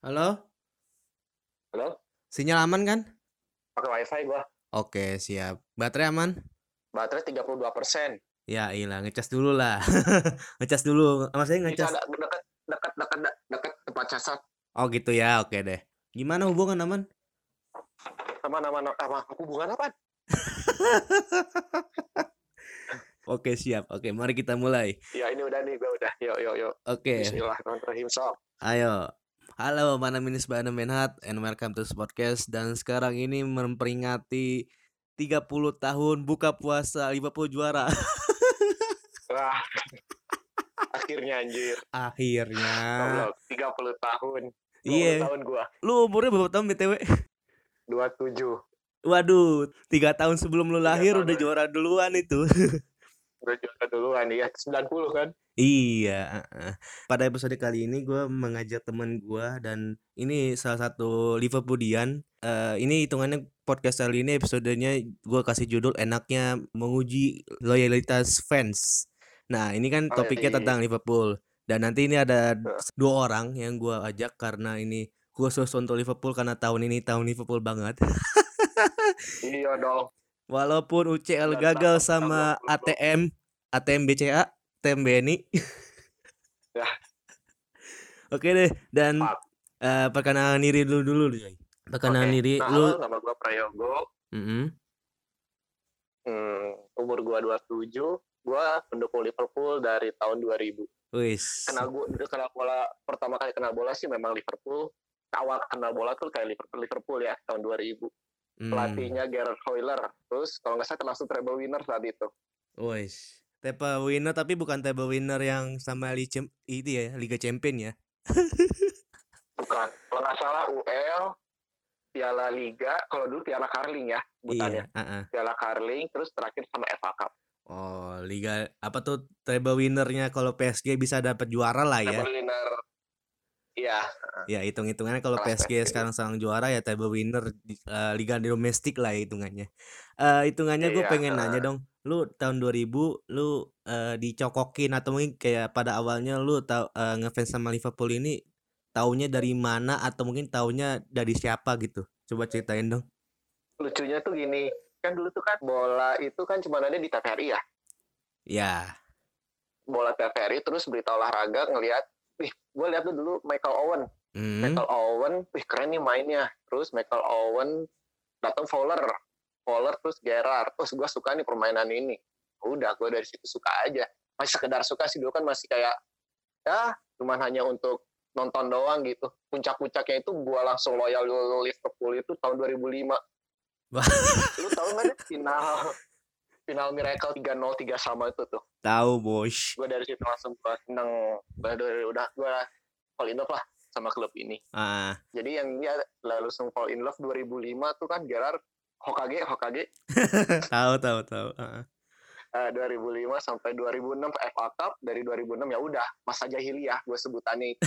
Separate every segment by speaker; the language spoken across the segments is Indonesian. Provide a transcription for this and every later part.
Speaker 1: Halo?
Speaker 2: Halo?
Speaker 1: Sinyal aman kan?
Speaker 2: Pakai WiFi gua.
Speaker 1: Oke, siap. Baterai aman?
Speaker 2: Baterai 32%.
Speaker 1: Ya ilah, ngecas dulu lah. ngecas dulu. Maksudnya ngecas.
Speaker 2: ada dekat dekat dekat dekat tempat cacat.
Speaker 1: Oh gitu ya, oke deh. Gimana hubungan aman?
Speaker 2: Sama nama nama hubungan apa?
Speaker 1: Oke, siap. Oke, mari kita mulai.
Speaker 2: Ya ini udah nih gua udah. Yuk yuk yuk.
Speaker 1: Oke,
Speaker 2: Bismillahirrahmanirrahim. Sok.
Speaker 1: ayo. Halo, my name is Bana Menhat and welcome to this podcast. Dan sekarang ini memperingati 30 tahun buka puasa Liverpool juara.
Speaker 2: Wah. Akhirnya anjir.
Speaker 1: Akhirnya.
Speaker 2: Goblok, 30 tahun. 20
Speaker 1: Iya.
Speaker 2: tahun gua.
Speaker 1: Lu umurnya berapa tahun BTW?
Speaker 2: 27.
Speaker 1: Waduh, tiga tahun sebelum lu lahir udah juara duluan itu.
Speaker 2: Udah juara duluan ya. 90 kan?
Speaker 1: Iya. Pada episode kali ini gue mengajak teman gue dan ini salah satu Liverpoolian. Eh, ini hitungannya podcast kali ini episodenya gue kasih judul enaknya menguji loyalitas fans. Nah ini kan
Speaker 2: Oh,
Speaker 1: topiknya
Speaker 2: iya.
Speaker 1: tentang Liverpool dan nanti ini ada dua orang yang gue ajak karena ini khusus untuk Liverpool karena tahun ini tahun Liverpool banget.
Speaker 2: Iya dong.
Speaker 1: Walaupun UCL gagal sama
Speaker 2: tahun 2020.
Speaker 1: ATM, ATM BCA, ATM BNI.
Speaker 2: Ya.
Speaker 1: Oke deh, dan eh perkenalan diri dulu dulu deh. Perkenalan
Speaker 2: Oke.
Speaker 1: diri
Speaker 2: Nah,
Speaker 1: lu.
Speaker 2: halo, nama gua Prayogo.
Speaker 1: Mm-mm.
Speaker 2: Hmm, umur gua 27. Gua pendukung Liverpool dari tahun 2000.
Speaker 1: Wis.
Speaker 2: kenal gua kenal bola pertama kali kenal bola sih memang Liverpool awal kenal bola tuh kayak Liverpool, Liverpool ya tahun 2000
Speaker 1: Hmm.
Speaker 2: pelatihnya Gerard Hoyler terus kalau nggak salah termasuk treble winner saat itu
Speaker 1: Wis. Table winner tapi bukan table winner yang sama Li itu ya, Liga Champion ya.
Speaker 2: bukan kalau nggak salah UL Piala Liga kalau dulu Piala Carling ya
Speaker 1: Iya,
Speaker 2: sebutannya
Speaker 1: heeh.
Speaker 2: Piala Carling terus terakhir sama FA Cup
Speaker 1: Oh, Liga apa tuh table winnernya kalau PSG bisa dapat juara lah ya.
Speaker 2: treble winner iya
Speaker 1: Ya, hitung-hitungannya kalau PSG sekarang sekarang juara ya table winner di- eh, liga domestik lah ya hitungannya. Eh hitungannya gue
Speaker 2: Iya,
Speaker 1: pengen nanya
Speaker 2: heeh.
Speaker 1: dong, lu tahun 2000 lu eh, dicokokin atau mungkin kayak pada awalnya lu tahu eh, ngefans sama Liverpool ini taunya dari mana atau mungkin taunya dari siapa gitu? Coba ceritain dong.
Speaker 2: lucunya tuh gini kan dulu tuh kan bola itu kan cuma ada di TVRI ya
Speaker 1: Ya,
Speaker 2: bola TVRI terus berita olahraga ngelihat wih gue lihat tuh dulu Michael Owen
Speaker 1: hmm,
Speaker 2: Michael Owen, wih keren nih mainnya. Terus Michael Owen datang Fowler, Fowler terus Gerrard. Terus gue suka nih permainan ini. Udah, gue dari situ suka aja. Masih sekedar suka sih dulu kan masih kayak ya cuman hanya untuk nonton doang gitu. Puncak-puncaknya itu gue langsung loyal Liverpool itu tahun 2005.
Speaker 1: Wah.
Speaker 2: Lu tahu nggak deh final final Miracle 3-0 3 sama itu tuh.
Speaker 1: tahu bos.
Speaker 2: Gue dari situ langsung gue seneng. Dari- udah gue fall in love lah sama klub ini.
Speaker 1: Ah,
Speaker 2: Jadi yang dia langsung fall in love 2005 tuh kan Gerard Hokage Hokage
Speaker 1: tahu tahu tahu. Heeh.
Speaker 2: eh, 2005 sampai 2006 FA Cup dari 2006 ya udah masa jahiliyah gue sebutannya itu.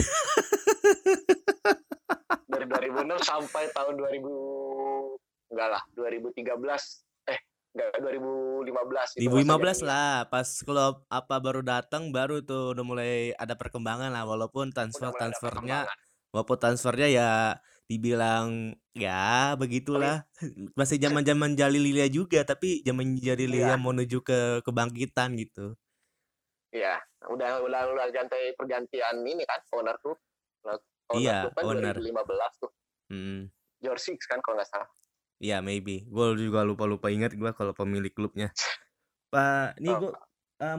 Speaker 2: dari 2006 sampai tahun 2000 enggak lah 2013 eh enggak 2015 itu masa
Speaker 1: 2015
Speaker 2: jahiliyah.
Speaker 1: lah, pas klub apa baru datang baru tuh udah mulai ada perkembangan lah walaupun transfer transfernya walaupun transfernya ya dibilang ya begitulah masih zaman-zaman Jalilia juga tapi zaman Jalilia
Speaker 2: Iya.
Speaker 1: menuju ke kebangkitan gitu.
Speaker 2: Iya, udah udah udah ganti pergantian ini kan owner tuh. Nah, owner
Speaker 1: Iya,
Speaker 2: tuh kan
Speaker 1: owner.
Speaker 2: 2015 tuh.
Speaker 1: Hmm.
Speaker 2: George Six kan kalau nggak salah.
Speaker 1: Ya maybe. Gue juga lupa-lupa ingat gue kalau pemilik klubnya. Pak, ini
Speaker 2: Oh.
Speaker 1: gue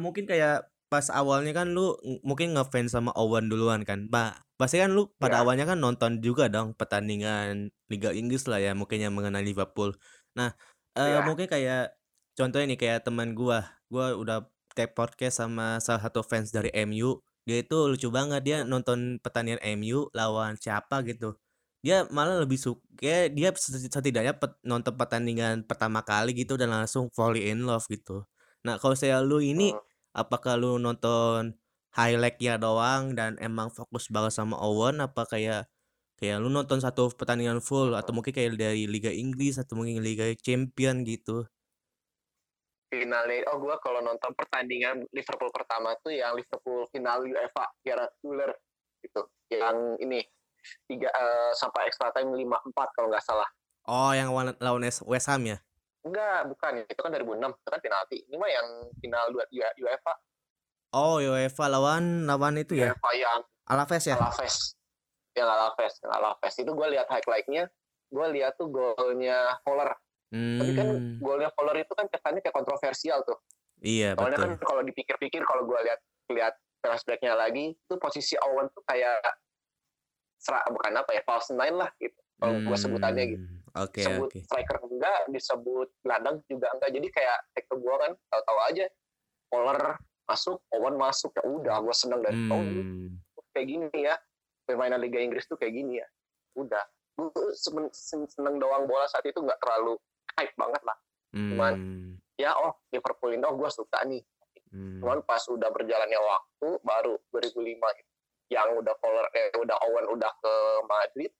Speaker 1: mungkin kayak pas awalnya kan lu ng- mungkin ngefans sama Owen duluan kan. Pak, pasti kan lu pada
Speaker 2: Iya.
Speaker 1: awalnya kan nonton juga dong pertandingan Liga Inggris lah ya mungkin yang mengenai Liverpool. Nah, eh
Speaker 2: Iya.
Speaker 1: mungkin kayak contohnya nih kayak teman gua, gua udah take podcast sama salah satu fans dari MU. Dia itu lucu banget dia nonton pertandingan MU lawan siapa gitu. Dia malah lebih suka dia seti- setidaknya pet- nonton pertandingan pertama kali gitu dan langsung fall in love gitu. Nah, kalau saya lu ini
Speaker 2: Hmm.
Speaker 1: apakah lu nonton highlight-nya doang dan emang fokus banget sama Owen apa kayak kayak lu nonton satu pertandingan full atau mungkin kayak dari Liga Inggris atau mungkin Liga Champion gitu.
Speaker 2: finalnya oh gue kalau nonton pertandingan Liverpool pertama tuh yang Liverpool final UEFA Gerard Müller gitu yang ini tiga eh, sampai extra time lima empat kalau nggak salah.
Speaker 1: Oh, yang lawan lawan West Ham ya?
Speaker 2: Enggak, bukan. Itu kan 2006. Itu kan penalti. Ini mah yang final UEFA.
Speaker 1: Oh, UEFA lawan lawan itu ya.
Speaker 2: UEFA yang
Speaker 1: Alaves ya?
Speaker 2: Alaves. Yang Alaves. Yang Alaves. Itu gue lihat highlight-nya. Gue lihat tuh golnya Fowler. Tapi kan
Speaker 1: Hmm.
Speaker 2: golnya Fowler itu kan kesannya kayak kontroversial tuh.
Speaker 1: Iya,
Speaker 2: Soalnya kan
Speaker 1: betul.
Speaker 2: kalau dipikir-pikir kalau gue lihat lihat flashbacknya lagi, itu posisi Owen tuh kayak serak bukan apa ya false nine lah gitu. Kalau gue sebutannya gitu.
Speaker 1: Hmm, Oke,
Speaker 2: Sebut
Speaker 1: oke.
Speaker 2: striker enggak, disebut gelandang juga enggak. Jadi kayak take ke gue kan tahu-tahu aja Fowler masuk, Owen masuk ya udah gue seneng dari
Speaker 1: Hmm.
Speaker 2: kayak gini ya permainan Liga Inggris tuh kayak gini ya udah gue seneng doang bola saat itu nggak terlalu hype banget lah Cuman-
Speaker 1: Hmm.
Speaker 2: ya oh Liverpool ini oh gue suka nih
Speaker 1: Hmm.
Speaker 2: cuman pas udah berjalannya waktu baru 2005 gitu. Yang udah Fowler eh udah Owen udah ke Madrid.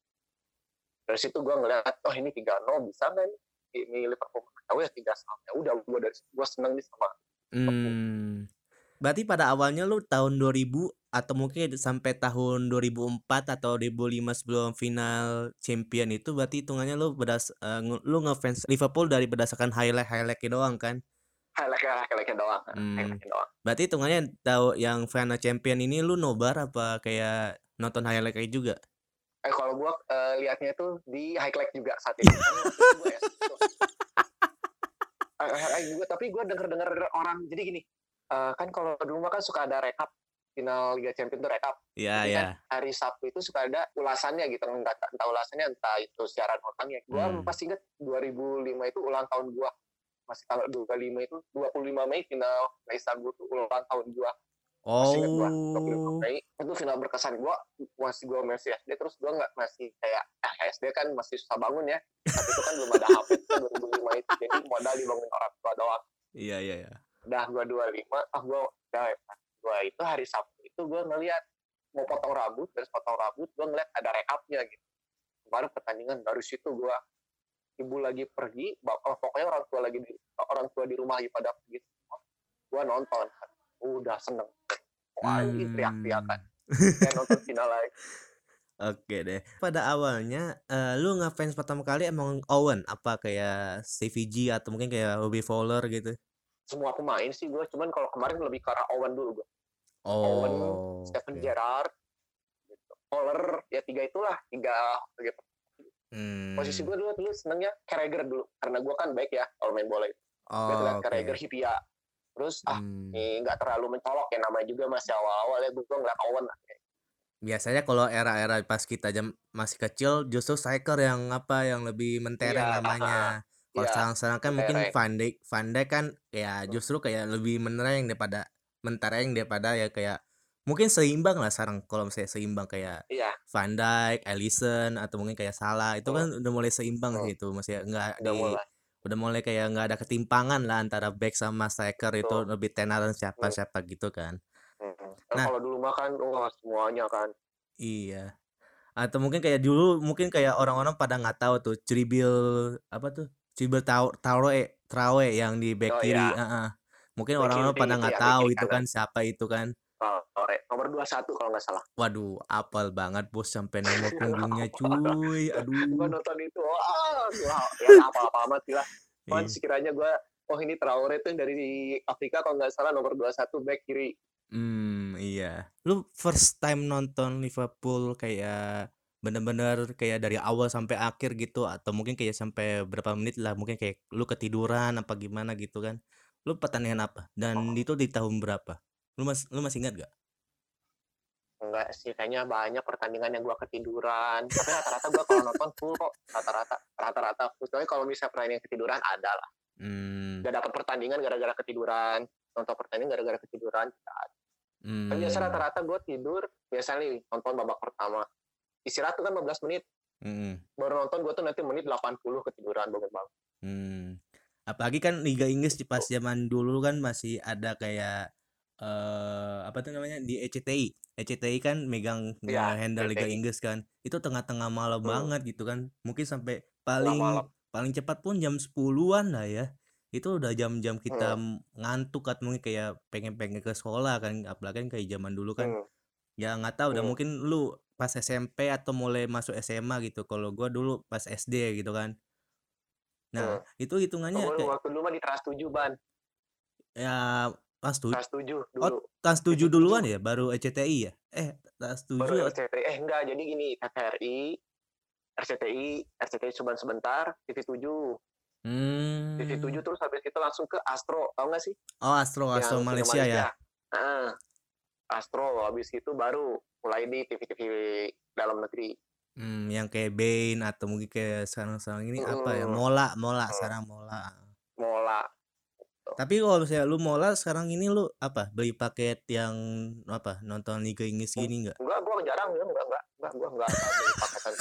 Speaker 2: Dari situ gue ngeliat oh ini 3-0 bisa nggak nih? Ini Liverpool tahu ya tiga sama ya udah gue dari situ gue seneng nih sama
Speaker 1: Hmm. Berarti pada awalnya lu tahun 2000 atau mungkin sampai tahun 2004 atau 2005 sebelum final champion itu berarti hitungannya lu bedas eh, nge- lu ngefans Liverpool dari berdasarkan highlight-highlightnya doang kan?
Speaker 2: Highlight highlightnya doang
Speaker 1: Hmm.
Speaker 2: doang
Speaker 1: Berarti hitungannya tahu yang final champion ini lu nobar apa kayak nonton highlight kayak juga?
Speaker 2: Eh kalau gua eh, liatnya tuh di highlight juga saat itu. Kan itu gua ya. Eh, highlight juga, tapi gua denger-denger orang jadi gini. eh, kan kalau dulu mah kan suka ada rekap final Liga Champions tuh rekap.
Speaker 1: Iya,
Speaker 2: Jadi
Speaker 1: ya.
Speaker 2: kan hari Sabtu itu suka ada ulasannya gitu, entah, entah ulasannya entah itu siaran orangnya. Gua
Speaker 1: Hmm.
Speaker 2: masih inget 2005 itu ulang tahun gua. Masih tanggal 25 itu 25 Mei final Istanbul tuh ulang tahun. Masih inget gua 25
Speaker 1: Oh.
Speaker 2: Mei itu final berkesan gua masih gua masih SD terus gua nggak masih kayak ah SD kan masih susah bangun ya tapi itu kan belum ada HP itu kan 2005 itu jadi modal dibangun orang tua doang
Speaker 1: Iya, iya, iya.
Speaker 2: udah gua 25 ah gua udah gua itu hari Sabtu itu gua ngeliat mau potong rambut terus potong rambut gua ngeliat ada rekapnya gitu kemarin pertandingan baru situ gua ibu lagi pergi bapak pokoknya orang tua lagi di, orang tua di rumah lagi pada pergi semua. gua nonton udah seneng wah ini teriak-teriakan kayak nonton final lagi
Speaker 1: Oke deh. Pada awalnya eh, lu ngefans pertama kali emang Owen apa kayak Stevie G atau mungkin kayak Robbie Fowler gitu?
Speaker 2: semua pemain sih gue cuman kalau kemarin lebih ke arah Owen dulu gue Owen
Speaker 1: Oh.
Speaker 2: Stephen
Speaker 1: oke.
Speaker 2: Gerrard gitu. Fowler ya tiga itulah tiga gitu.
Speaker 1: Hmm.
Speaker 2: posisi gue dulu dulu senengnya Carragher dulu karena gue kan baik ya kalau main bola itu gue
Speaker 1: Oh,
Speaker 2: ngeliat
Speaker 1: oke.
Speaker 2: Carragher Hipia terus ah
Speaker 1: Hmm.
Speaker 2: ini nggak terlalu mencolok ya namanya juga masih awal-awal ya gue ngeliat Owen
Speaker 1: Biasanya kalau era-era pas kita jam masih kecil justru striker yang apa yang lebih mentereng
Speaker 2: Iya,
Speaker 1: namanya. Kalau
Speaker 2: Iya,
Speaker 1: sekarang-sekarang kan mungkin. Van Dijk, Van Dijk kan ya justru kayak lebih menereng daripada mentereng daripada ya kayak mungkin seimbang lah sekarang kalau misalnya seimbang kayak
Speaker 2: iya
Speaker 1: Van Dijk, Alisson atau mungkin kayak Salah itu kan udah mulai seimbang
Speaker 2: Hmm.
Speaker 1: gitu maksudnya enggak
Speaker 2: udah
Speaker 1: di
Speaker 2: mulai
Speaker 1: udah mulai kayak nggak ada ketimpangan lah antara back sama striker itu
Speaker 2: Betul.
Speaker 1: lebih tenaran siapa
Speaker 2: Hmm.
Speaker 1: siapa gitu kan
Speaker 2: Hmm.
Speaker 1: Nah.
Speaker 2: kalau dulu mah kan wah semuanya kan
Speaker 1: iya atau mungkin kayak dulu mungkin kayak orang-orang pada nggak tahu tuh Tribil apa tuh Tribil Tau- Traore Traore yang di back
Speaker 2: Oh,
Speaker 1: kiri
Speaker 2: iya.
Speaker 1: heeh. mungkin
Speaker 2: Back
Speaker 1: orang-orang pada
Speaker 2: itu
Speaker 1: nggak tahu itu kan siapa itu kan
Speaker 2: oh. Nomor 21 kalau nggak salah
Speaker 1: waduh apal banget bos sampai nomor punggungnya cuy
Speaker 2: gue
Speaker 1: aduh
Speaker 2: nonton itu gua ya apa-apa amat sih lah Cuman
Speaker 1: Iya.
Speaker 2: sekiranya gue oh ini Traore tuh dari Afrika kalau nggak salah nomor 21 back kiri
Speaker 1: Hmm, iya. Lu first time nonton Liverpool kayak bener-bener kayak dari awal sampai akhir gitu atau mungkin kayak sampai berapa menit lah mungkin kayak lu ketiduran apa gimana gitu kan. Lu pertandingan apa? Dan itu di tahun berapa? Lu mas lu masih ingat gak?
Speaker 2: Enggak sih kayaknya banyak pertandingan yang gue ketiduran tapi rata-rata gue kalau nonton full kok rata-rata rata-rata full tapi kalau misalnya pertandingan ketiduran ada lah
Speaker 1: Hmm.
Speaker 2: gak dapat pertandingan gara-gara ketiduran nonton pertandingan gara-gara ketiduran tidak ada.
Speaker 1: hmm.
Speaker 2: kan biasa rata-rata gue tidur biasanya nih nonton babak pertama istirahat tuh kan 15 menit
Speaker 1: Hmm.
Speaker 2: baru nonton gue tuh nanti menit 80 ketiduran bangun bangun
Speaker 1: Hmm. Apalagi kan Liga Inggris di pas zaman dulu kan masih ada kayak eh apa tuh namanya di E ECTI. ECTI kan megang
Speaker 2: Iya,
Speaker 1: handle Liga
Speaker 2: ECTI.
Speaker 1: Inggris kan. Itu tengah-tengah malam
Speaker 2: Hmm.
Speaker 1: banget gitu kan. Mungkin sampai paling
Speaker 2: malam.
Speaker 1: paling cepat pun jam 10-an lah ya. Itu udah jam-jam kita m- ngantuk atau mungkin kayak pengen-pengen ke sekolah kan. Apalagi kan kayak zaman dulu kan
Speaker 2: Hmm.
Speaker 1: Ya nggak tahu
Speaker 2: Hmm.
Speaker 1: mungkin lu pas SMP atau mulai masuk SMA gitu. Kalau gua dulu pas SD gitu kan. Nah,
Speaker 2: Hmm.
Speaker 1: itu hitungannya
Speaker 2: Oh,
Speaker 1: kayak
Speaker 2: waktu dulu mah di Trans 7 ban.
Speaker 1: ya kelas tujuh
Speaker 2: Trans 7
Speaker 1: Oh,
Speaker 2: dulu.
Speaker 1: kelas tujuh
Speaker 2: TV7.
Speaker 1: duluan ya baru ECTI ya? Eh, kelas
Speaker 2: Baru
Speaker 1: tujuh
Speaker 2: RCTI. Eh enggak, jadi gini, TVRI, RCTI, RCTI sebentar sebentar, TV7.
Speaker 1: Hmm.
Speaker 2: TV7 terus habis itu langsung ke Astro, tau gak sih?
Speaker 1: Oh, Astro Astro
Speaker 2: Yang
Speaker 1: Malaysia,
Speaker 2: Malaysia
Speaker 1: ya.
Speaker 2: Heeh. Astro, habis itu baru mulai di TV-TV dalam negeri.
Speaker 1: Hmm, yang kayak Bain atau mungkin kayak sekarang-sekarang ini apa ya?
Speaker 2: Hmm.
Speaker 1: Mola, Mola
Speaker 2: Hmm.
Speaker 1: sekarang Mola.
Speaker 2: Mola.
Speaker 1: Tapi kalau misalnya lu Mola sekarang ini lu apa? Beli paket yang apa? Nonton Liga Inggris gini enggak?
Speaker 2: Enggak, gua jarang ya, enggak, enggak, enggak, gua enggak beli paketan.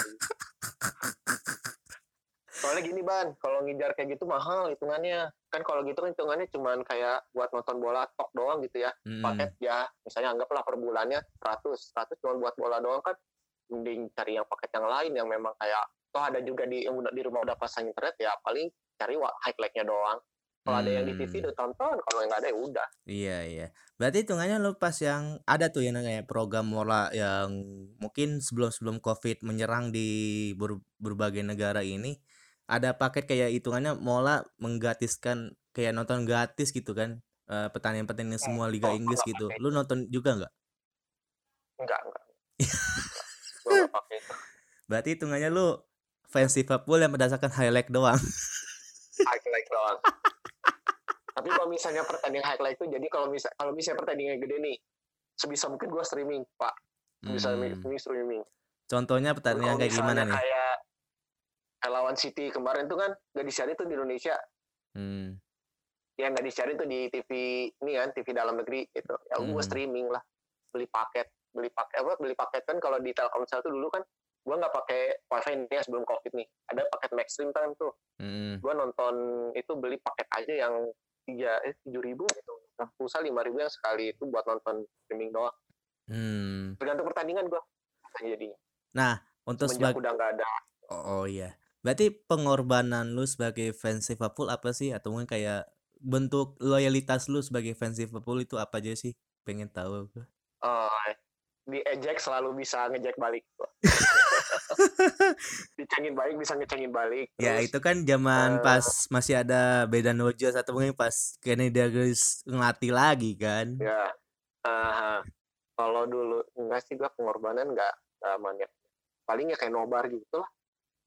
Speaker 2: Soalnya gini ban, kalau ngejar kayak gitu mahal hitungannya. Kan kalau gitu kan hitungannya cuman kayak buat nonton bola tok doang gitu ya.
Speaker 1: Hmm.
Speaker 2: Paket ya, misalnya anggaplah per bulannya 100, 100 cuma buat bola doang kan. Mending cari yang paket yang lain yang memang kayak toh ada juga di di rumah udah pasang internet ya paling cari highlight-nya doang. Kalau ada yang di TV
Speaker 1: Hmm.
Speaker 2: udah tonton, kalau yang nggak ada ya udah.
Speaker 1: Iya, iya. Berarti hitungannya lu pas yang ada tuh yang kayak program Mola yang mungkin sebelum-sebelum Covid menyerang di ber- berbagai negara ini, ada paket kayak hitungannya Mola menggratiskan kayak nonton gratis gitu kan. eh, pertandingan-pertandingan semua Liga Inggris
Speaker 2: enggak
Speaker 1: gitu.
Speaker 2: pakai.
Speaker 1: Lu nonton juga nggak?
Speaker 2: Enggak, enggak. Gua nggak pakai itu.
Speaker 1: Berarti hitungannya lu fans Liverpool yang berdasarkan highlight doang.
Speaker 2: highlight doang. Tapi kalau misalnya pertandingan highlight itu jadi kalau misal kalau misalnya pertandingan gede nih, sebisa mungkin gua streaming, Pak. Bisa
Speaker 1: Hmm.
Speaker 2: streaming streaming.
Speaker 1: Contohnya pertandingan kayak gimana nih?
Speaker 2: kayak lawan City kemarin tuh kan gak disiarin tuh di Indonesia.
Speaker 1: Hmm.
Speaker 2: Ya nggak disiarin tuh di TV ini kan, TV dalam negeri gitu. Ya
Speaker 1: Hmm.
Speaker 2: streaming lah. Beli paket, beli paket apa? Beli paket kan kalau di Telkomsel tuh dulu kan gua nggak pakai wifi nih ya sebelum covid nih. Ada paket Maxstream kan tuh.
Speaker 1: Hmm.
Speaker 2: gue nonton itu beli paket aja yang tiga eh tujuh ribu gitu nah, pulsa lima ribu yang sekali itu buat nonton streaming doang
Speaker 1: Hmm.
Speaker 2: tergantung pertandingan gue jadinya
Speaker 1: Nah, untuk sebagai
Speaker 2: udah nggak ada
Speaker 1: Oh, oh iya. Berarti pengorbanan lu sebagai fans Liverpool apa sih? Atau mungkin kayak bentuk loyalitas lu sebagai fans Liverpool itu apa aja sih? Pengen tahu gua.
Speaker 2: eh, di ejek selalu bisa ngejek balik gua. dicengin balik bisa ngecengin balik
Speaker 1: Ya
Speaker 2: terus
Speaker 1: itu kan zaman
Speaker 2: eh,
Speaker 1: pas masih ada Beda Nojos atau mungkin pas Kenny Dalglish ngelatih lagi kan?
Speaker 2: ya ah, kalau dulu enggak sih gue pengorbanan nggak nggak banyak paling ya kayak nobar gitu lah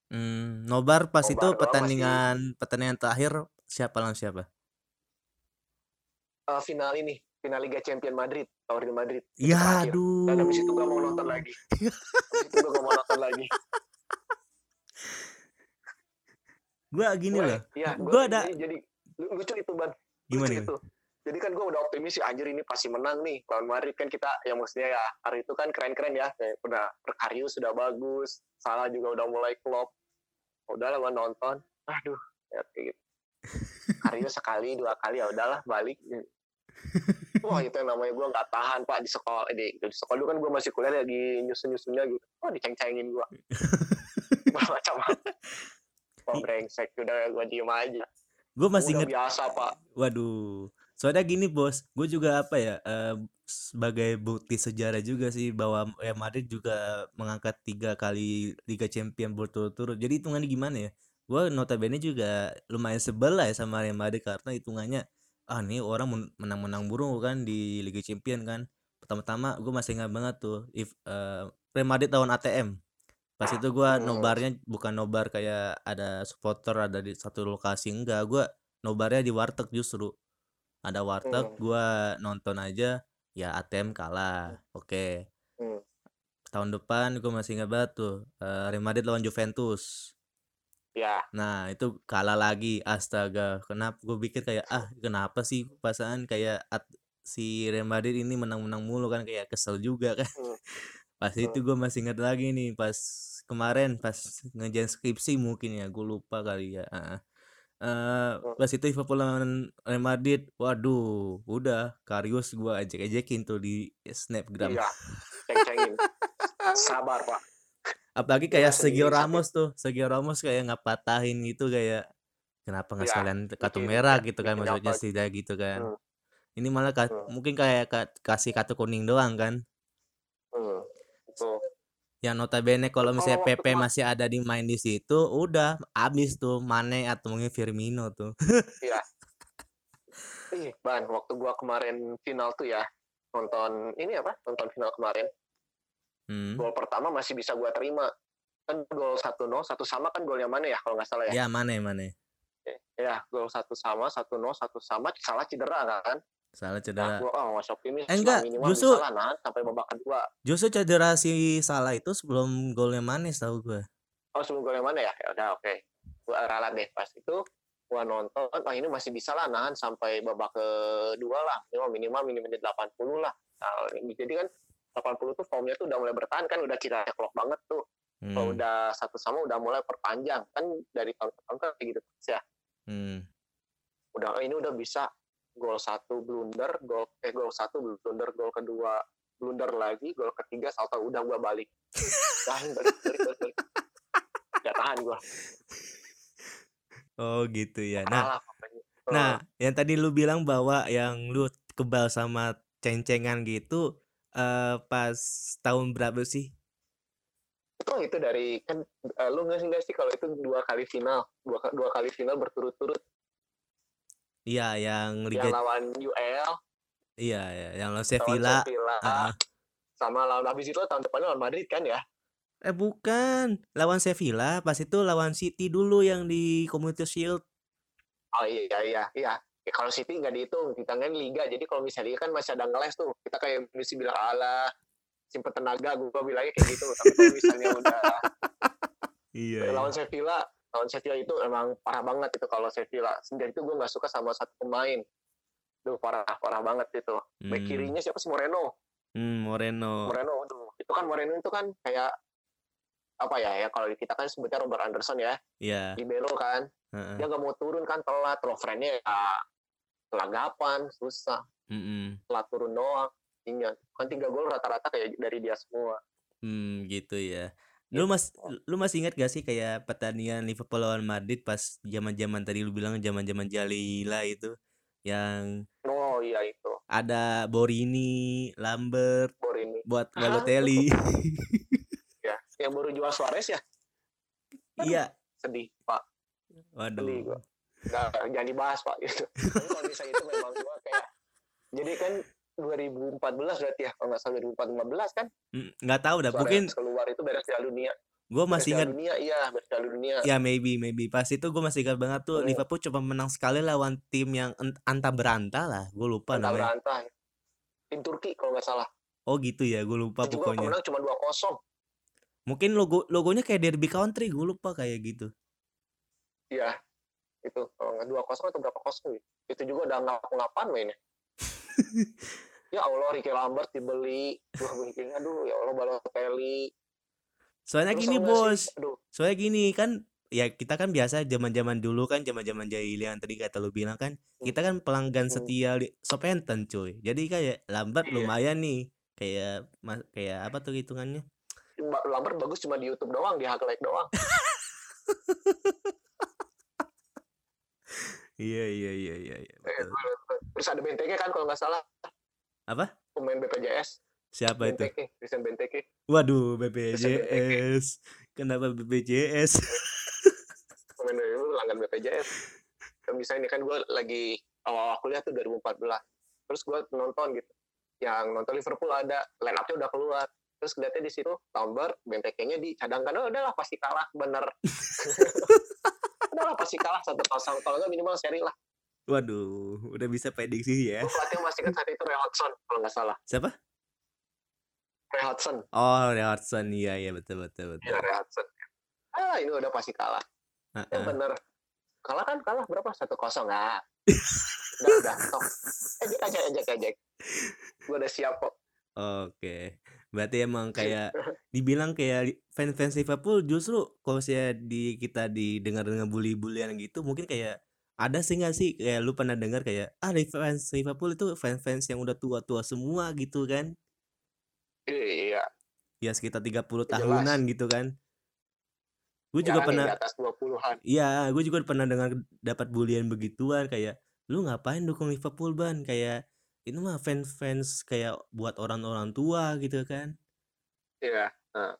Speaker 1: Hmm, Nobar pas itu
Speaker 2: nobar doang masih
Speaker 1: pertandingan pertandingan terakhir siapa lawan siapa?
Speaker 2: eh, final ini final Liga Champion Madrid lawan Real Madrid
Speaker 1: Ya
Speaker 2: terakhir. Dan habis itu gak mau
Speaker 1: aduh.
Speaker 2: nonton lagi. Habis itu gue gak mau nonton lagi.
Speaker 1: Gua gini
Speaker 2: gue
Speaker 1: loh.
Speaker 2: ya gue
Speaker 1: Gua ada
Speaker 2: jadi, jadi lu- lucu itu ban.
Speaker 1: Gimana
Speaker 2: lucu itu? jadi kan gue udah optimis sih anjir ini pasti menang nih lawan Madrid. Kan kita yang maksudnya ya hari itu kan keren-keren ya. Kayak udah Karius sudah bagus Salah juga udah mulai klop. Udah lah gue nonton. Aduh ya kayak gitu. Karius sekali dua kali ya udahlah balik Wah itu yang namanya gue nggak tahan pak di sekolah di, di sekolah dulu kan gue masih kuliah lagi nyusun nyusunnya gitu. Oh diceng-cengin gue. Macam Wah brengsek udah gue diem aja.
Speaker 1: Gue masih inget
Speaker 2: biasa pak.
Speaker 1: Waduh, soalnya gini bos, gue juga apa ya, eh, sebagai bukti sejarah juga sih bahwa Real Madrid juga mengangkat tiga kali Liga Champion berturut-turut. Jadi hitungannya gimana ya? Gue notabene juga lumayan sebel lah ya sama Real Madrid karena hitungannya, ah nih orang men- menang-menang burung kan di Liga Champion kan. Pertama-tama gue masih ingat banget tuh, if eh, Real Madrid lawan ATM. Pas itu gue
Speaker 2: Hmm.
Speaker 1: nobarnya bukan nobar kayak ada supporter ada di satu lokasi enggak, gue nobarnya di warteg justru ada warteg
Speaker 2: Hmm.
Speaker 1: gua nonton aja ya ATM kalah oke
Speaker 2: Hmm.
Speaker 1: tahun depan gue masih ingat banget tuh Real Madrid lawan Juventus
Speaker 2: Ya.
Speaker 1: nah itu kalah lagi astaga kenapa gue pikir kayak ah kenapa sih perasaan kayak at- si Real Madrid ini menang-menang mulu kan kayak kesel juga kan
Speaker 2: Hmm.
Speaker 1: pas
Speaker 2: Hmm.
Speaker 1: itu gue masih ingat lagi nih pas kemarin pas ngejalan skripsi mungkin ya gue lupa kali ya. Eh,
Speaker 2: Hmm.
Speaker 1: pas itu Liverpool lawan Real Madrid waduh udah Karius gua ejek-ejekin tuh di snapgram
Speaker 2: Iya. Ceng-cengin. Sabar pak.
Speaker 1: Apalagi kayak Sergio. Ramos tuh Sergio Ramos kayak ngapatahin gitu kayak kenapa nggak
Speaker 2: Iya,
Speaker 1: sekalian kartu
Speaker 2: bikin-
Speaker 1: merah
Speaker 2: ya,
Speaker 1: gitu kan maksudnya sih kayak gitu kan
Speaker 2: Hmm.
Speaker 1: ini malah ka-
Speaker 2: Hmm.
Speaker 1: mungkin kayak ka- kasih kartu kuning doang kan
Speaker 2: Hmm.
Speaker 1: Yang notabene kalau misalnya PP masih ada di main di situ, udah abis tuh Mane atau mungkin Firmino tuh.
Speaker 2: Ih, Ban, waktu gua kemarin final tuh ya, nonton ini apa? Nonton final kemarin.
Speaker 1: Hmm.
Speaker 2: Gol pertama masih bisa gua terima. Kan gol 1-0, satu sama kan golnya mana ya kalau nggak salah ya?
Speaker 1: Ya Mane Mane.
Speaker 2: Ya, gol satu sama, 1-0, satu sama, salah cedera kan?
Speaker 1: Salah
Speaker 2: Nah,
Speaker 1: cedera.
Speaker 2: gua oh, masih optimis.
Speaker 1: Eh, enggak, justru-
Speaker 2: bisa lah nahan sampai babak kedua.
Speaker 1: Justru cedera si Salah itu sebelum golnya Mane tahu gue.
Speaker 2: Oh, sebelum golnya mana ya? Ya udah, oke. Gua ralat deh pas itu. Gua nonton, oh ini masih bisa lah nahan sampai babak kedua lah. Minimal minimal minimal menit 80 lah. Nah, jadi kan 80 tuh formnya tuh udah mulai bertahan kan udah kita clock banget tuh. Kalau
Speaker 1: Hmm.
Speaker 2: udah satu sama udah mulai perpanjang kan dari tahun ke tahun kan kayak gitu terus ya.
Speaker 1: Hmm.
Speaker 2: Udah oh, ini udah bisa gol satu blunder, gol eh gol satu blunder, gol kedua blunder lagi, gol ketiga salto udah gua balik. Tahan balik balik balik. balik. Gak tahan gua.
Speaker 1: Oh gitu ya. Nah,
Speaker 2: pokoknya. Oh,
Speaker 1: nah yang tadi lu bilang bahwa yang lu kebal sama ceng-cengan gitu eh pas tahun berapa sih?
Speaker 2: Oh itu dari kan eh, lu nggak sih nggak sih kalau itu dua kali final dua dua kali final berturut-turut
Speaker 1: Iya, yang
Speaker 2: yang
Speaker 1: Liga
Speaker 2: lawan UL
Speaker 1: iya ya, yang lawan Sevilla.
Speaker 2: Sevilla
Speaker 1: ah.
Speaker 2: sama lawan habis itu tahun depannya lawan Madrid kan ya
Speaker 1: Eh bukan, lawan Sevilla, pas itu lawan City dulu yang di Community Shield.
Speaker 2: oh iya iya iya Ya, kalau City nggak dihitung kita kan Liga. Jadi kalau misalnya kan masih ada ngeles tuh. Kita kayak mesti bilang ala simpen tenaga. Gue bilangnya kayak gitu. Tapi kalau misalnya udah
Speaker 1: Iya.
Speaker 2: lawan Sevilla lawan Sevilla itu emang parah banget itu kalau Sevilla. Sejak itu gue nggak suka sama satu pemain. Duh parah parah banget itu. Back
Speaker 1: Hmm,
Speaker 2: kirinya siapa sih? Moreno.
Speaker 1: Hmm, Moreno.
Speaker 2: Moreno aduh. Itu kan Moreno itu kan kayak apa ya ya kalau kita kan sebutnya Robert Anderson ya.
Speaker 1: Iya.
Speaker 2: libero kan.
Speaker 1: Heeh.
Speaker 2: dia nggak mau turun kan telat. Lovrennya ya telagapan susah
Speaker 1: Mm-mm.
Speaker 2: telat turun doang Iya, kan tiga gol rata-rata kayak dari dia semua
Speaker 1: Hmm, gitu ya. Lu mas, lu masih ingat gak sih kayak pertandingan Liverpool lawan Madrid pas zaman-zaman tadi lu bilang zaman-zaman Jalila itu yang
Speaker 2: oh iya itu
Speaker 1: ada Borini, Lambert
Speaker 2: bor ini
Speaker 1: buat
Speaker 2: Ah,
Speaker 1: Balotelli.
Speaker 2: ya yang baru jual Suarez ya
Speaker 1: Iya.
Speaker 2: sedih pak
Speaker 1: Waduh.
Speaker 2: sedih gua nggak jangan dibahas pak gitu Tapi kalau misalnya itu memang gua kayak jadi kan 2014 berarti ya kalau nggak salah 2014 kan
Speaker 1: Mm, nggak tahu dah. Mungkin
Speaker 2: keluar itu beres Piala Dunia
Speaker 1: gue masih ingat
Speaker 2: Dunia iya beres Piala Dunia
Speaker 1: ya maybe maybe pas itu gue masih ingat banget tuh
Speaker 2: Hmm.
Speaker 1: Liverpool cuma menang sekali lawan tim yang anta beranta lah. Gue lupa
Speaker 2: Antara
Speaker 1: namanya.
Speaker 2: berantah tim Turki kalau nggak salah
Speaker 1: Oh gitu ya, gue lupa
Speaker 2: itu
Speaker 1: pokoknya.
Speaker 2: menang cuma 2-0
Speaker 1: Mungkin logo logonya kayak Derby Country, gue lupa kayak gitu.
Speaker 2: iya itu kalau nggak 2-0 atau berapa kosong gitu. itu juga udah ngap-ngapan mainnya. Ya Allah Ricky Lambert dibeli. Wah, bikin aduh ya Allah Balotelli.
Speaker 1: Soalnya
Speaker 2: Terus
Speaker 1: gini
Speaker 2: sih,
Speaker 1: bos,
Speaker 2: aduh.
Speaker 1: Soalnya gini kan ya kita kan biasa zaman-zaman dulu kan zaman-zaman jahiliyah yang tadi kata lu bilang kan kita kan pelanggan
Speaker 2: Hmm.
Speaker 1: setia li- Southampton cuy. Jadi kayak Lambert
Speaker 2: Iya.
Speaker 1: lumayan nih kayak kayak apa tuh hitungannya?
Speaker 2: Lambert bagus cuma di YouTube doang di highlight doang
Speaker 1: iya iya iya iya iya, betul.
Speaker 2: terus ada Benteke kan kalau nggak salah.
Speaker 1: Apa?
Speaker 2: Pemain BPJS.
Speaker 1: Siapa itu?
Speaker 2: Benteke Christian Benteke.
Speaker 1: Waduh. BPJS. Kenapa BPJS?
Speaker 2: Pemain dulu langgan BPJS. Kan misalnya ini kan gue lagi awal kuliah tuh 2014 terus gue nonton gitu. Yang nonton Liverpool ada line up-nya udah keluar. Terus lihatnya di situ Lambert Benteke-nya dicadangkan oh udahlah pasti kalah bener udahlah pasti kalah satu kosong. Kalau nggak minimal seri lah.
Speaker 1: Waduh udah bisa prediksi ya.
Speaker 2: Pelatih masih kan saat itu Ray Hodgson kalau nggak salah.
Speaker 1: Siapa?
Speaker 2: Ray Hodgson
Speaker 1: oh Ray Hodgson iya iya betul betul betul.
Speaker 2: Ya Ray Hodgson ah ini udah pasti kalah. Ya
Speaker 1: Heeh.
Speaker 2: bener. Kalah kan? Kalah. Berapa? Satu kosong nggak udah udah stop. Ejek aja ejek ejek. Gue udah siap kok.
Speaker 1: Oke, berarti emang kayak dibilang kayak fans-fans Liverpool justru kalau saya di kita didengar dengan bully-bulian gitu mungkin kayak ada sih nggak sih kayak lu pernah dengar kayak ah fans Liverpool itu fans-fans yang udah tua-tua semua gitu kan?
Speaker 2: iya
Speaker 1: Ya sekitar 30
Speaker 2: Jelas.
Speaker 1: tahunan gitu kan. Gue juga
Speaker 2: jarang yang
Speaker 1: pernah
Speaker 2: di atas 20-an
Speaker 1: Iya, gue juga pernah dengar dapat bulian begituan kayak lu ngapain dukung Liverpool ban kayak itu mah fans-fans kayak buat orang-orang tua gitu kan.
Speaker 2: Iya. Heeh.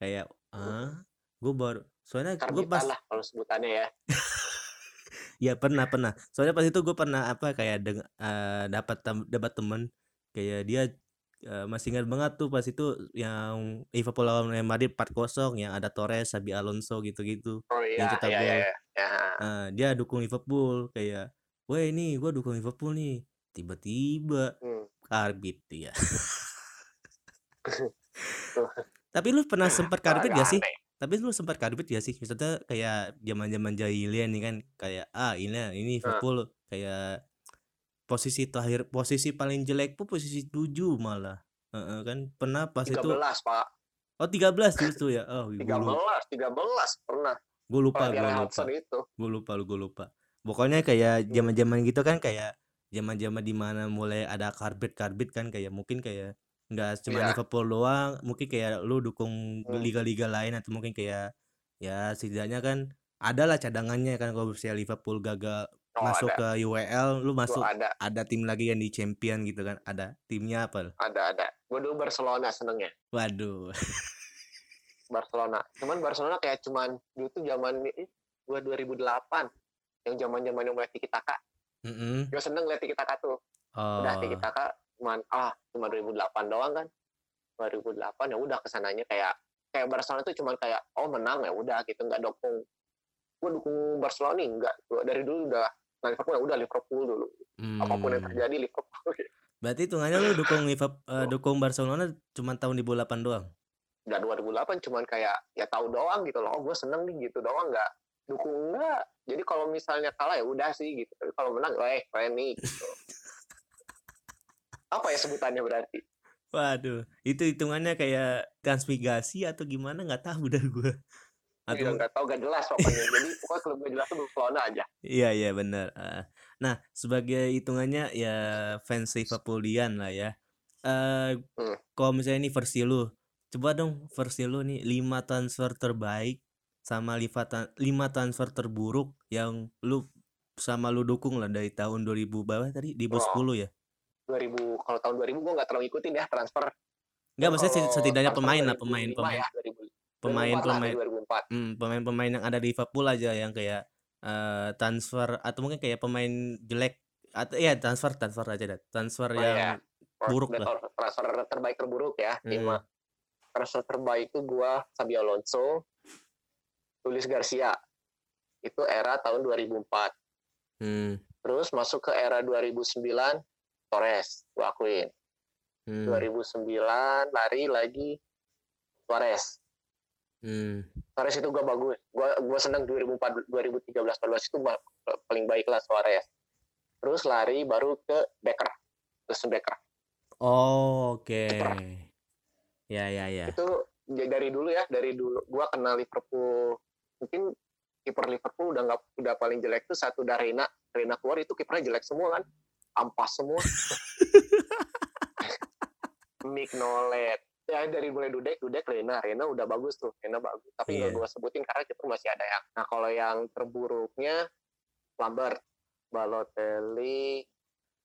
Speaker 1: Kayak, ah, gue baru soalnya gue pas
Speaker 2: lah kalau sebutannya ya.
Speaker 1: ya pernah pernah. Soalnya pas itu gue pernah apa kayak deng eee, dapat tem dapat temen kayak dia, eee, masih ingat banget tuh pas itu yang Liverpool lawan Real Madrid 4-0 yang ada Torres, Xabi Alonso gitu-gitu,
Speaker 2: Oh
Speaker 1: yang
Speaker 2: iya,
Speaker 1: cetak
Speaker 2: iya iya iya. Ya, heeh.
Speaker 1: Nah, dia dukung Liverpool kayak, "Weh, nih gue dukung Liverpool nih." Tiba-tiba
Speaker 2: Hmm.
Speaker 1: karbit dia.
Speaker 2: Tuh.
Speaker 1: Tapi lu pernah sempet karbit
Speaker 2: Agak
Speaker 1: gak sih?
Speaker 2: aneh.
Speaker 1: Tapi lu sempet karbit gak sih? Maksudnya kayak zaman-zaman jahiliyah nih kan kayak, ah, ini ini. Liverpool kayak posisi terakhir posisi paling jelek pun posisi 7 malah. Heeh, kan pernah pas itu
Speaker 2: 13, Pak.
Speaker 1: Oh 13 justru ya? Oh, gue lu
Speaker 2: 13, 13 pernah.
Speaker 1: gue lupa
Speaker 2: Kalau
Speaker 1: gue lupa.
Speaker 2: Itu.
Speaker 1: Gue lupa gue lupa. Pokoknya kayak
Speaker 2: Hmm.
Speaker 1: zaman-zaman gitu kan kayak zaman-zaman di mana mulai ada karbit-karbit kan kayak mungkin kayak nggak cuma
Speaker 2: Iya.
Speaker 1: Liverpool doang, mungkin kayak lu dukung
Speaker 2: Hmm.
Speaker 1: liga-liga lain atau mungkin kayak ya setidaknya kan adalah cadangannya kan kalau misalnya Liverpool gagal
Speaker 2: Oh,
Speaker 1: masuk
Speaker 2: ada.
Speaker 1: ke UEL, lu
Speaker 2: Gua
Speaker 1: masuk
Speaker 2: ada,
Speaker 1: ada tim lagi yang di champion gitu kan. Ada timnya apa?
Speaker 2: ada, ada. Gue dulu Barcelona senengnya.
Speaker 1: Waduh.
Speaker 2: Barcelona. Cuman Barcelona kayak cuman dulu tuh zaman gua 2008 yang zaman-zaman yang mulai tiki taka.
Speaker 1: Mm-mm.
Speaker 2: Gue seneng liat tiki taka tuh. Udah tiki
Speaker 1: Oh.
Speaker 2: taka cuman ah cuma 2008 doang kan. 2008 ya udah ke sananya kayak kayak Barcelona tuh cuman kayak oh menang ya udah gitu nggak dukung gue dukung Barcelona nih enggak Gua dari dulu udah nah Liverpool ya udah Liverpool dulu apa pun yang
Speaker 1: Hmm.
Speaker 2: terjadi Liverpool
Speaker 1: Berarti hitungannya lu dukung Liverpool, eh, dukung Barcelona cuma tahun 2008 doang.
Speaker 2: udah 2008 cuman kayak ya tahu doang gitu loh oh gue seneng nih gitu doang nggak dukung enggak jadi kalau misalnya kalah ya udah sih gitu tapi kalau menang eh keren nih gitu apa ya sebutannya berarti
Speaker 1: Waduh, itu hitungannya kayak transmigrasi atau gimana nggak tahu dah gue.
Speaker 2: Iya,
Speaker 1: Atau
Speaker 2: nggak tahu gak jelas pokoknya jadi pokoknya klub gak jelas tuh Barcelona aja
Speaker 1: iya iya benar. Ah. Nah, sebagai hitungannya ya fans Liverpoolian lah ya. Eh
Speaker 2: Hmm.
Speaker 1: kalau misalnya ini versi lu, coba dong versi lu nih 5 transfer terbaik sama 5 ta- lima transfer terburuk yang lu sama lu dukung lah dari tahun 2000 berapa tadi? 2010 ya?
Speaker 2: 2000 kalau tahun 2000 gue nggak terlalu ikutin ya transfer
Speaker 1: Enggak, maksudnya setidaknya pemain lah,
Speaker 2: 2005
Speaker 1: pemain-pemain.
Speaker 2: ya, 2000.
Speaker 1: Pemain
Speaker 2: 2004 lah,
Speaker 1: pemain
Speaker 2: 2004
Speaker 1: Hmm, pemain-pemain yang ada di Liverpool aja yang kayak eh, transfer atau mungkin kayak pemain jelek atau ya transfer transfer aja dah. Transfer
Speaker 2: Oh,
Speaker 1: yang
Speaker 2: iya.
Speaker 1: buruk lah.
Speaker 2: transfer terbaik terburuk ya
Speaker 1: Hmm.
Speaker 2: lima transfer terbaik itu gua Xabi Alonso Luis Garcia itu era tahun 2004
Speaker 1: Hmm.
Speaker 2: terus masuk ke era 2009 Torres gua akuin
Speaker 1: Hmm.
Speaker 2: 2009 lari lagi Suarez
Speaker 1: Hmm.
Speaker 2: Suarez itu gua bagus gua gua seneng 2004 2013 14 itu paling baik lah Suarez terus lari baru ke Becker terus Becker
Speaker 1: Oh, oke.
Speaker 2: Kiper.
Speaker 1: Ya ya ya.
Speaker 2: itu ya dari dulu ya dari dulu gua kenal Liverpool mungkin kiper Liverpool udah nggak udah paling jelek tuh satu dari Reina Reina keluar itu kipernya jelek semua kan ampas semua Mick Nolet ya dari mulai Dudek Dudek Reina Reina udah bagus tuh Reina bagus tapi nggak
Speaker 1: Iya.
Speaker 2: gua sebutin karena kiper masih ada yang nah kalau yang terburuknya Lambert Balotelli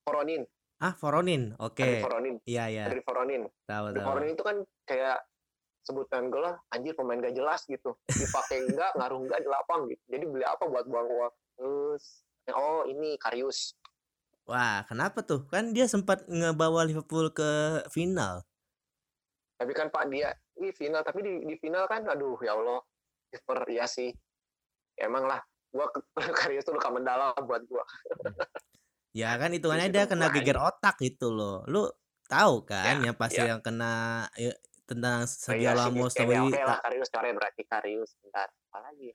Speaker 2: Voronin
Speaker 1: Ah, Voronin. Oke.
Speaker 2: Andri Voronin
Speaker 1: Iya ya.
Speaker 2: Andri Voronin
Speaker 1: Tahu tahu.
Speaker 2: Voronin itu kan kayak sebutan gue lah anjir pemain gak jelas gitu. Dipakai enggak ngaruh enggak di lapang gitu. Jadi beli apa buat buang uang terus oh ini Karius.
Speaker 1: Wah, kenapa tuh? Kan dia sempat ngebawa Liverpool ke final.
Speaker 2: tapi kan Pak dia di final. Tapi di, di final kan aduh ya Allah. Kiper ya sih. Emang lah gua Karius tuh luka mendalam buat gua.
Speaker 1: Ya kan hitungannya dia kena geger otak gitu loh. Lu tahu kan
Speaker 2: Ya,
Speaker 1: yang pasti
Speaker 2: ya.
Speaker 1: yang kena ya, tentang
Speaker 2: Oh
Speaker 1: Sergio
Speaker 2: iya sih,
Speaker 1: Ramos tapi
Speaker 2: oke lah Karius berarti Karius bentar apa lagi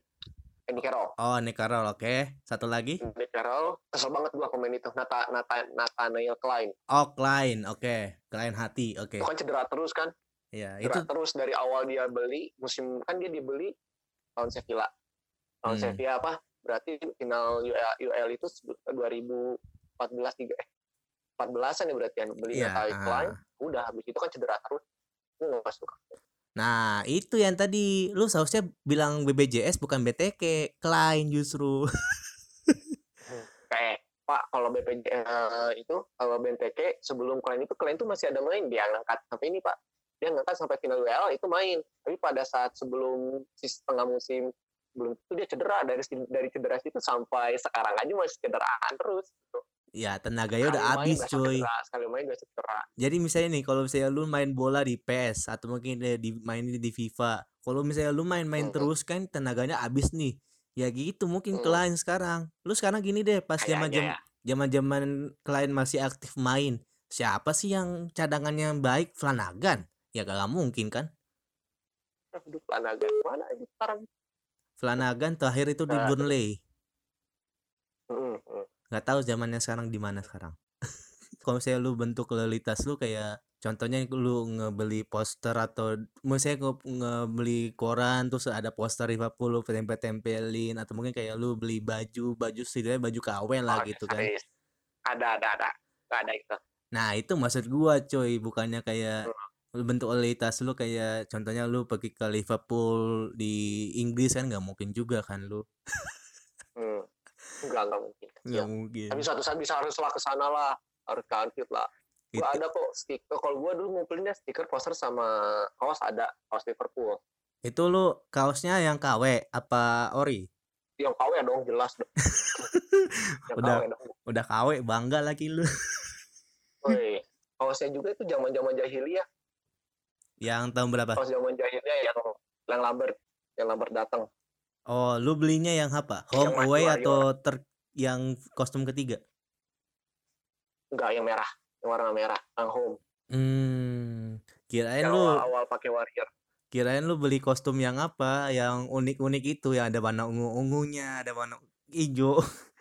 Speaker 2: Andy Carroll
Speaker 1: Oh, Nick Carroll, oke. Satu lagi.
Speaker 2: Andy Carroll kesel banget gua pemain itu Nata, Nata, Nathaniel Klein
Speaker 1: Oh, Klein, oke. Klein hati, oke.
Speaker 2: itu kan cedera terus kan
Speaker 1: Ya,
Speaker 2: Cedera
Speaker 1: itu
Speaker 2: terus dari awal dia beli musim kan dia dibeli tahun Sevilla tahun
Speaker 1: Hmm.
Speaker 2: Sevilla apa berarti final UL, UL itu 2014 tiga eh 14an ya berarti yang beli
Speaker 1: Iya,
Speaker 2: Nathaniel
Speaker 1: ah.
Speaker 2: Klein udah habis itu kan cedera terus nggak suka
Speaker 1: Nah, itu yang tadi. Lu seharusnya bilang BBJS bukan BTK, Klein justru.
Speaker 2: kayak Pak kalau BPJ eh, itu kalau BNTK sebelum Klein itu Klein itu masih ada main. Dia ngangkat sampai ini Pak. Dia ngangkat sampai final WL itu main. Tapi pada saat sebelum setengah musim belum itu dia cedera. Dari dari cedera itu sampai sekarang aja masih cederaan terus gitu.
Speaker 1: Ya tenaganya udah habis cuy.
Speaker 2: sekali main.
Speaker 1: Jadi misalnya nih kalau misalnya lu main bola di PES atau mungkin di main di FIFA, kalau misalnya lu main-main hmm. terus kan tenaganya habis nih. Ya gitu mungkin hmm. klien sekarang. Lu sekarang gini deh pas zaman jam zaman zaman klien masih aktif main. Siapa sih yang cadangannya baik? Flanagan? Ya gak mungkin kan?
Speaker 2: Aduh, Flanagan mana aja sekarang?
Speaker 1: Flanagan terakhir itu di Burnley. Hmm, hmm nggak tahu zamannya sekarang di mana sekarang. Kalau misalnya lu bentuk loyalitas lu kayak contohnya lu ngebeli poster atau misalnya ngebeli koran terus ada poster Liverpool lu tempel-tempelin atau mungkin kayak lu beli baju baju setidaknya baju KW lah oh, gitu kan.
Speaker 2: ada ada ada. Nggak ada itu.
Speaker 1: Nah itu maksud gua coy bukannya kayak hmm. bentuk loyalitas lu kayak contohnya lu pergi ke Liverpool di Inggris kan nggak mungkin juga kan lu.
Speaker 2: Enggak, enggak mungkin.
Speaker 1: Enggak ya. mungkin.
Speaker 2: Tapi suatu saat bisa haruslah ke sana lah. Harus ke Anfield lah. Gua ada kok stiker. Kalau gua dulu ngumpulinnya stiker poster sama kaos ada. Kaos Liverpool.
Speaker 1: Itu lu kaosnya yang KW apa ori?
Speaker 2: Yang KW dong, jelas dong.
Speaker 1: udah, KW dong. Udah KW, bangga lagi lu.
Speaker 2: Woi, kaosnya juga itu zaman-zaman jahiliyah.
Speaker 1: Yang tahun berapa?
Speaker 2: Kaos zaman jahiliyah yang yang Lambert, yang Lambert datang.
Speaker 1: Oh, lu belinya yang apa? Home yang away atau ter yang kostum ketiga?
Speaker 2: Enggak, yang merah, yang warna merah, yang home.
Speaker 1: Hmm, kirain yang lu
Speaker 2: awal, -awal pakai warrior.
Speaker 1: Kirain lu beli kostum yang apa? Yang unik-unik itu yang ada warna ungu-ungunya, ada warna hijau.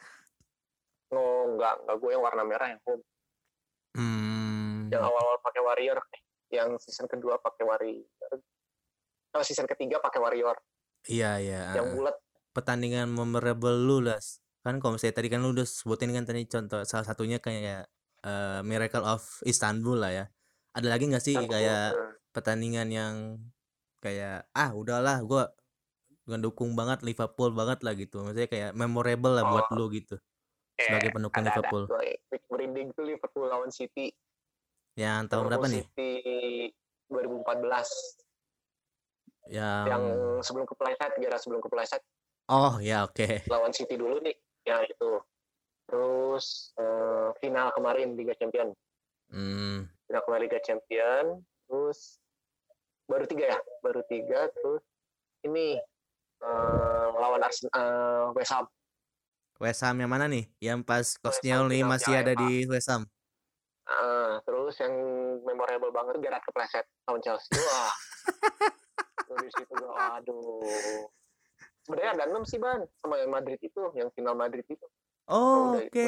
Speaker 2: Oh, enggak, enggak gue yang warna merah yang home.
Speaker 1: Hmm.
Speaker 2: Yang awal-awal pakai warrior, yang season kedua pakai warrior. Oh, season ketiga pakai warrior.
Speaker 1: Iya iya.
Speaker 2: Yang bulat.
Speaker 1: Pertandingan memorable lu lah. Kan kalau misalnya tadi kan lu udah sebutin kan tadi contoh salah satunya kayak uh, Miracle of Istanbul lah ya. Ada lagi nggak sih kayak pertandingan yang kayak ah udahlah gue ngedukung banget Liverpool banget lah gitu. Maksudnya kayak memorable lah oh. buat lu gitu. Sebagai pendukung ada, Liverpool.
Speaker 2: Ada. Merinding tuh Liverpool lawan City.
Speaker 1: Yang tahun berapa nih?
Speaker 2: City 2014
Speaker 1: yang
Speaker 2: yang sebelum kepleset gara sebelum kepleset
Speaker 1: oh ya oke. Okay.
Speaker 2: lawan City dulu nih ya itu. Terus uh, final kemarin Liga Champion.
Speaker 1: Hmm.
Speaker 2: final kemarin Liga Champion terus baru tiga ya? Baru tiga terus ini uh, lawan Arsenal uh, West Ham.
Speaker 1: West Ham yang mana nih? Yang pas Kosniel nih masih ada di West Ham.
Speaker 2: Uh, terus yang memorable banget Gerard kepleset lawan Chelsea. Wah di situ gue aduh. Sebenarnya ada enam sih ban sama yang Madrid itu yang final Madrid itu.
Speaker 1: Oh, oke. okay.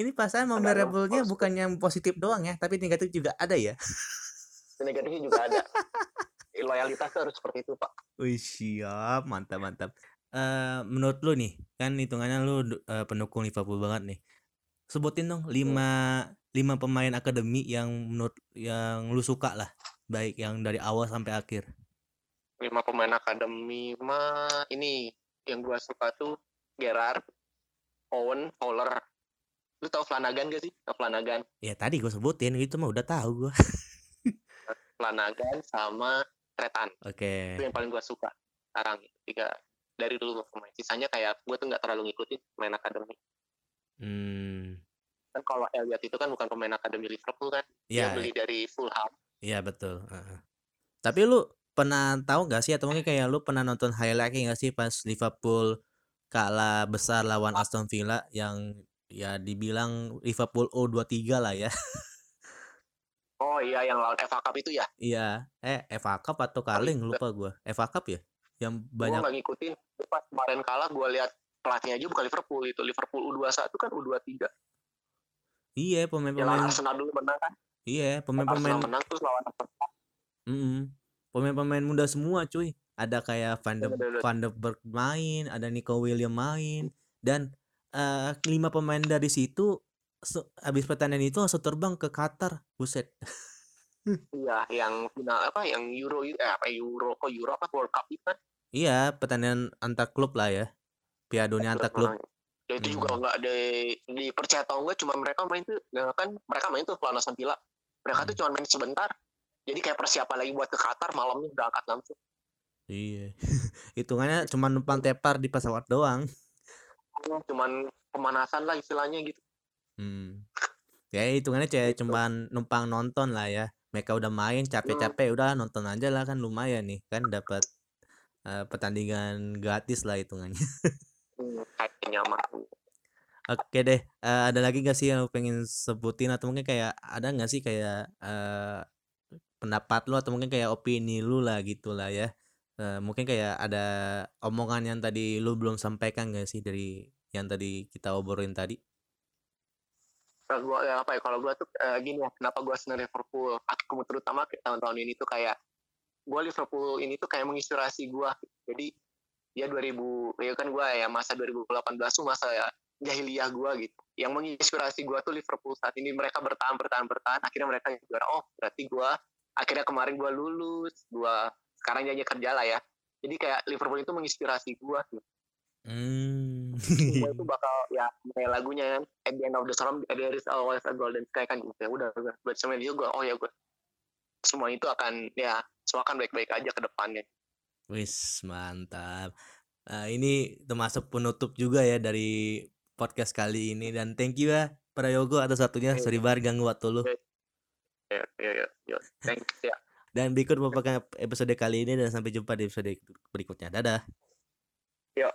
Speaker 1: ini pasangan memorable-nya bukan yang positif doang ya tapi negatif juga ada ya.
Speaker 2: Negatifnya juga ada. Loyalitas harus seperti itu pak.
Speaker 1: Wih siap. Mantap mantap. Uh, menurut lu nih kan hitungannya lu uh, pendukung Liverpool banget nih. Sebutin dong lima hmm. lima pemain akademi yang menurut yang lu suka lah baik yang dari awal sampai akhir?
Speaker 2: Lima pemain akademi mah ini yang gua suka tuh Gerard Owen Fowler. Lu tau Flanagan gak sih? Flanagan?
Speaker 1: Ya tadi gua sebutin itu mah udah tahu gua.
Speaker 2: Flanagan sama Tretan.
Speaker 1: Oke. Okay.
Speaker 2: itu yang paling gua suka sekarang tiga dari dulu pemain. Sisanya kayak gua tuh nggak terlalu ngikutin pemain akademi.
Speaker 1: Hmm.
Speaker 2: kan kalau Elliot itu kan bukan pemain akademi Liverpool kan? Yeah. dia beli dari Fulham
Speaker 1: Iya betul. Uh. Tapi lu pernah tahu gak sih atau mungkin kayak lu pernah nonton highlight gak sih pas Liverpool kalah besar lawan Aston Villa yang ya dibilang Liverpool O23 lah ya.
Speaker 2: Oh iya yang lawan FA Cup itu ya?
Speaker 1: Iya. Eh FA Cup atau Carling lupa gua. FA Cup ya? Yang banyak
Speaker 2: Gua gak ngikutin. Pas kemarin kalah gua lihat pelatihnya aja bukan Liverpool itu. Liverpool U21 kan U23.
Speaker 1: Iya, pemain-pemain
Speaker 2: Arsenal dulu menang kan?
Speaker 1: Iya, pemain-pemain
Speaker 2: menang terus lawan
Speaker 1: Mm -mm. Pemain-pemain muda semua, cuy. Ada kayak Van de Van de Berg main, ada Nico William main dan uh, lima pemain dari situ habis pertandingan itu langsung terbang ke Qatar. Buset.
Speaker 2: Iya, yang final apa yang Euro eh, apa Euro kok Euro apa World Cup itu kan?
Speaker 1: Iya, pertandingan antar klub lah ya. Piala Dunia antar klub.
Speaker 2: Ya itu hmm. juga nggak di dipercaya atau enggak cuma mereka main tuh ya kan mereka main tuh pelan Villa mereka tuh cuma main sebentar jadi kayak persiapan lagi buat ke Qatar malamnya berangkat langsung
Speaker 1: Iya. Hitungannya cuma numpang tepar di pesawat doang.
Speaker 2: cuman pemanasan lah istilahnya gitu
Speaker 1: Hmm. Ya hitungannya kayak
Speaker 2: Gitu.
Speaker 1: cuman numpang nonton lah ya. Mereka udah main capek-capek udah nonton aja lah kan lumayan nih kan dapat eh, pertandingan gratis lah hitungannya.
Speaker 2: Hmm, mah
Speaker 1: Oke deh, eh, ada lagi gak sih yang lu pengen sebutin atau mungkin kayak ada nggak sih kayak eh, pendapat lu atau mungkin kayak opini lu lah gitu lah ya. Eh, mungkin kayak ada omongan yang tadi lu belum sampaikan gak sih dari yang tadi kita obrolin tadi?
Speaker 2: Kalau gua ya apa ya kalau gua tuh eh, gini ya kenapa gua senang Liverpool aku terutama tahun-tahun ini tuh kayak gua Liverpool ini tuh kayak menginspirasi gua jadi ya 2000 ya kan gua ya masa 2018 tuh masa ya jahiliyah gua gitu. Yang menginspirasi gua tuh Liverpool saat ini. Mereka bertahan bertahan bertahan. Akhirnya mereka juara. Oh berarti gua akhirnya kemarin gua lulus. Gua sekarang jadi kerja lah ya. Jadi kayak Liverpool itu menginspirasi gua gitu
Speaker 1: Hmm.
Speaker 2: semua itu bakal ya kayak lagunya kan. At the end of the storm there is always a golden sky kan gitu ya. Udah udah. Buat sama dia gue oh ya gue semua itu akan ya semua akan baik-baik aja ke depannya.
Speaker 1: Wis mantap. Nah, ini termasuk penutup juga ya dari podcast kali ini dan thank you ya Prayogo atas satunya
Speaker 2: iya.
Speaker 1: sorry bar ganggu waktu lu.
Speaker 2: Ya, ya, ya. Thanks ya.
Speaker 1: Dan berikut merupakan episode kali ini dan sampai jumpa di episode berikutnya. Dadah. Yuk.